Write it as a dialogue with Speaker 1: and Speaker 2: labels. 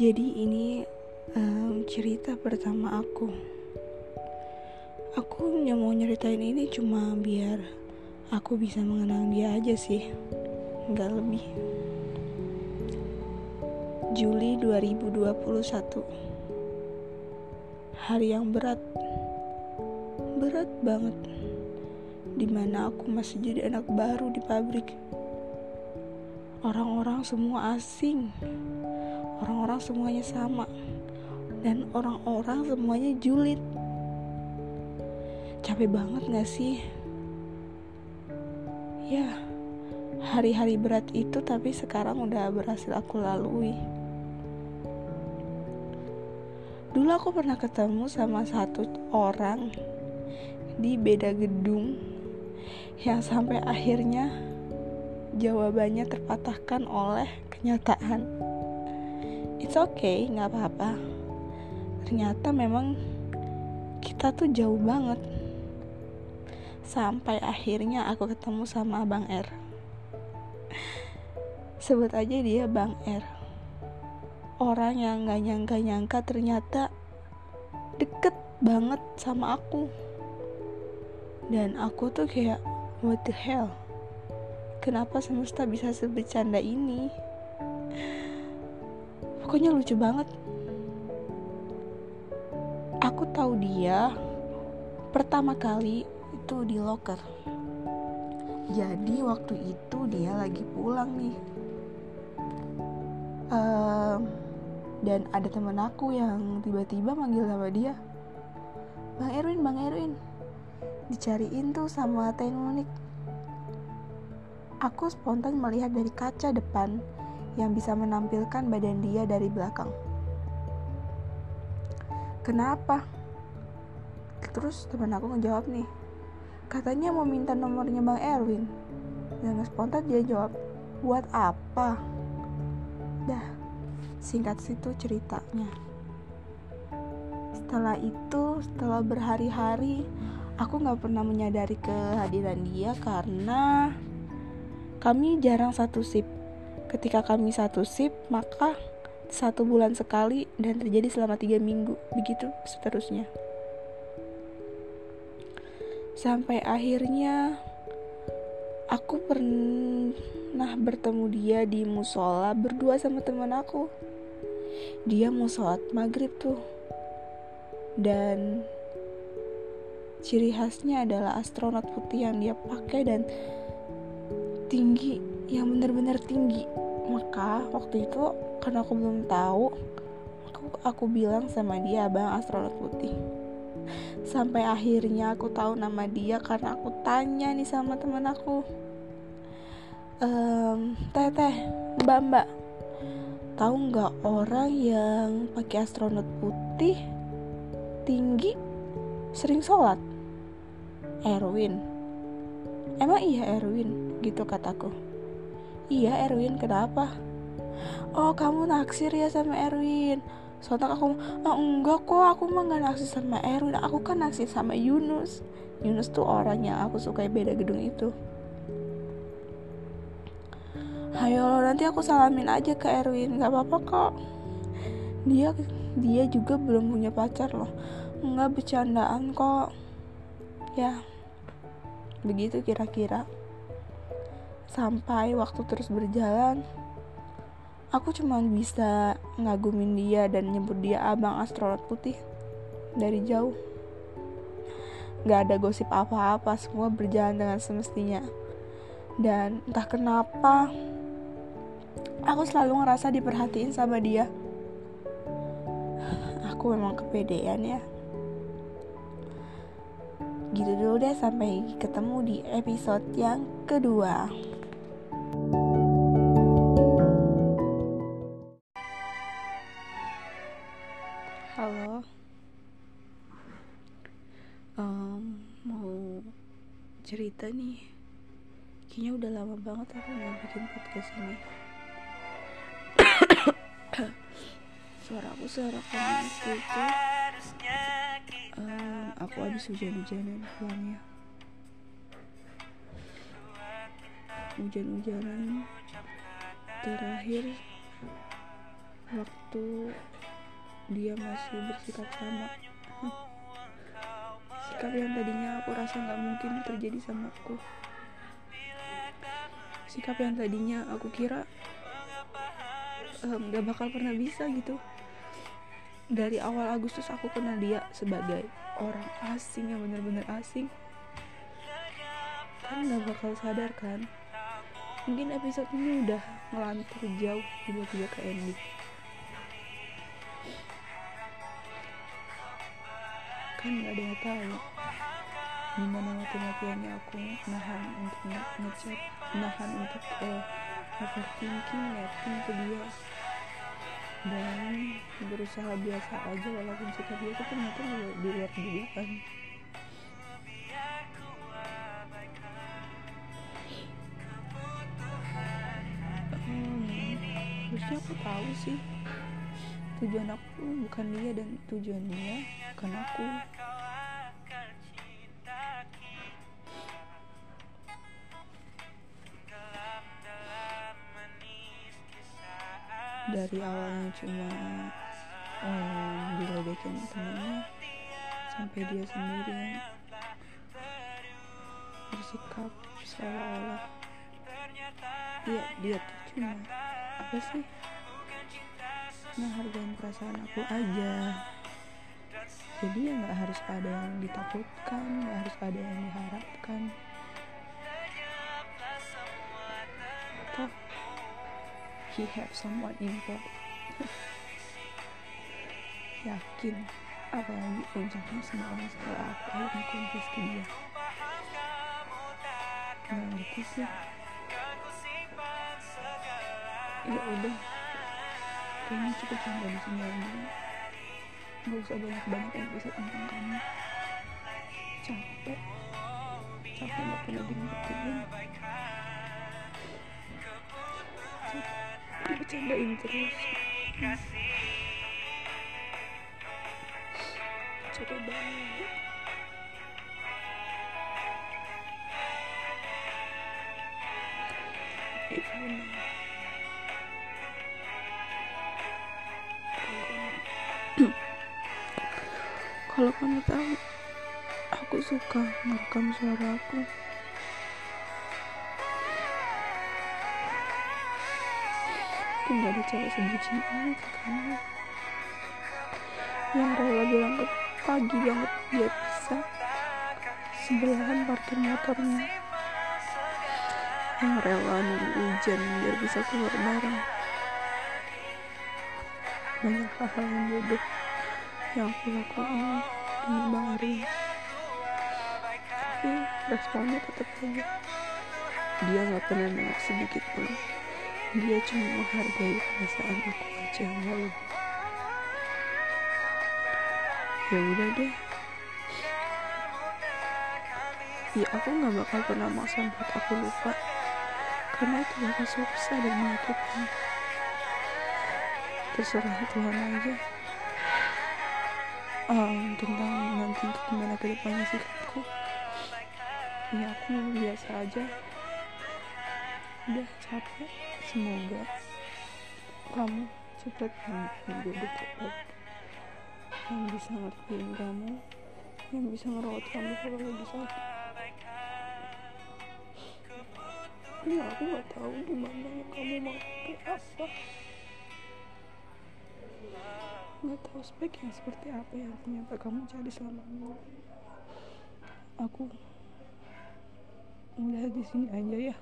Speaker 1: Jadi ini um, cerita pertama aku. Aku hanya mau nyeritain ini cuma biar aku bisa mengenal dia aja sih, nggak lebih. Juli 2021 Hari yang berat. Berat banget. Di mana aku masih jadi anak baru di pabrik. Orang-orang semua asing Orang-orang semuanya sama Dan orang-orang semuanya julid Capek banget gak sih? Ya, hari-hari berat itu tapi sekarang udah berhasil aku lalui Dulu aku pernah ketemu sama satu orang di beda gedung yang sampai akhirnya jawabannya terpatahkan oleh kenyataan. It's okay, nggak apa-apa. Ternyata memang kita tuh jauh banget. Sampai akhirnya aku ketemu sama Bang R. Sebut aja dia Bang R orang yang gak nyangka-nyangka ternyata deket banget sama aku dan aku tuh kayak what the hell kenapa semesta bisa sebecanda ini pokoknya lucu banget. Aku tahu dia pertama kali itu di locker. Jadi waktu itu dia lagi pulang nih. Um, dan ada temen aku yang tiba-tiba manggil nama dia. Bang Erwin, Bang Erwin. Dicariin tuh sama Teh Nunik aku spontan melihat dari kaca depan yang bisa menampilkan badan dia dari belakang kenapa? terus temen aku ngejawab nih katanya mau minta nomornya Bang Erwin dan spontan dia jawab buat apa? dah singkat situ ceritanya setelah itu setelah berhari-hari aku nggak pernah menyadari kehadiran dia karena kami jarang satu sip ketika kami satu sip maka satu bulan sekali dan terjadi selama tiga minggu begitu seterusnya. Sampai akhirnya aku pernah bertemu dia di musola berdua sama teman aku. Dia mau sholat maghrib tuh. Dan ciri khasnya adalah astronot putih yang dia pakai dan tinggi yang benar-benar tinggi maka waktu itu karena aku belum tahu aku aku bilang sama dia abang astronot putih sampai akhirnya aku tahu nama dia karena aku tanya nih sama teman aku ehm, teh teh mbak mbak Tahu nggak orang yang pakai astronot putih, tinggi, sering sholat? Erwin. Emang iya Erwin, gitu kataku. Iya Erwin, kenapa? Oh kamu naksir ya sama Erwin. Soalnya aku oh, enggak kok aku mah gak naksir sama Erwin. Aku kan naksir sama Yunus. Yunus tuh orang yang aku suka beda gedung itu. Ayo nanti aku salamin aja ke Erwin. Nggak apa-apa kok. Dia dia juga belum punya pacar loh. Nggak bercandaan kok. Ya begitu kira-kira sampai waktu terus berjalan aku cuma bisa ngagumin dia dan nyebut dia abang astronot putih dari jauh. Gak ada gosip apa-apa semua berjalan dengan semestinya. Dan entah kenapa aku selalu ngerasa diperhatiin sama dia. Aku memang kepedean ya. Gitu dulu deh sampai ketemu di episode yang kedua halo. Um, mau cerita nih. Kayaknya udah lama banget aku nggak bikin podcast ini. Suara aku suara panas gitu um, aku habis hujan-hujanan pulangnya hujan-hujanan terakhir waktu dia masih bersikap sama. Sikap yang tadinya aku rasa nggak mungkin terjadi sama aku. Sikap yang tadinya aku kira um, gak bakal pernah bisa gitu. Dari awal Agustus aku kenal dia sebagai orang asing yang bener-bener asing. Kan gak bakal sadar kan? Mungkin episode ini udah ngelantur jauh tiba-tiba ke ending kan gak ada yang tahu gimana mati-matiannya aku nahan untuk ngechat nahan untuk uh, overthinking netting ke dia. Dan berusaha biasa aja walaupun sikap dia itu ternyata di luar dugaan hmm, harusnya aku tahu sih tujuan aku bukan dia dan tujuan dia bukan aku. Dari awalnya cuma um, diledekin temennya sampai dia sendiri. Bersikap seolah-olah ya dia tuh cuma apa sih menghargai perasaan aku aja. Jadi ya nggak harus ada yang ditakutkan nggak harus ada yang diharapkan. Toh he have someone important yakin apalagi puncaknya orang setelah aku akhirnya konfes ke dia. Nggak ngerti sih. Ya udah kayaknya cukup sampai di sini aja. Gak usah banyak banyak bisa tentang kamu. Capek. Capek gak pernah dimengertiin dibercandain terus. Capek banget. Ibu kalau kamu tahu aku suka merekam suara aku. Gak ada cewek sebutin ini ke kamu. Yang rela berangkat pagi banget biar bisa sebelahan parkir motornya. Yang rela nunggu hujan biar bisa keluar bareng banyak hal-hal yang bodoh yang aku lakuin demi Bang tapi responnya tetap aja. Dia gak pernah nolak sedikit pun. Dia cuma menghargai perasaan aku aja nggak lebih ya udah deh. Ya aku nggak bakal pernah maksa buat aku lupa. Karena itu bakal susah dan menyakitkan terserah Tuhan aja. Um, tentang nanti gimana ke depannya sikapku ya aku biasa aja. Udah capek. Semoga kamu cepat menjadi cepat yang bisa ngertiin kamu yang bisa ngerawat kamu kalau lagi sakit. Ya aku nggak tahu gimana yang kamu mau apa nggak tahu spek yang seperti apa yang ternyata kamu cari selama ini. Aku udah di sini aja ya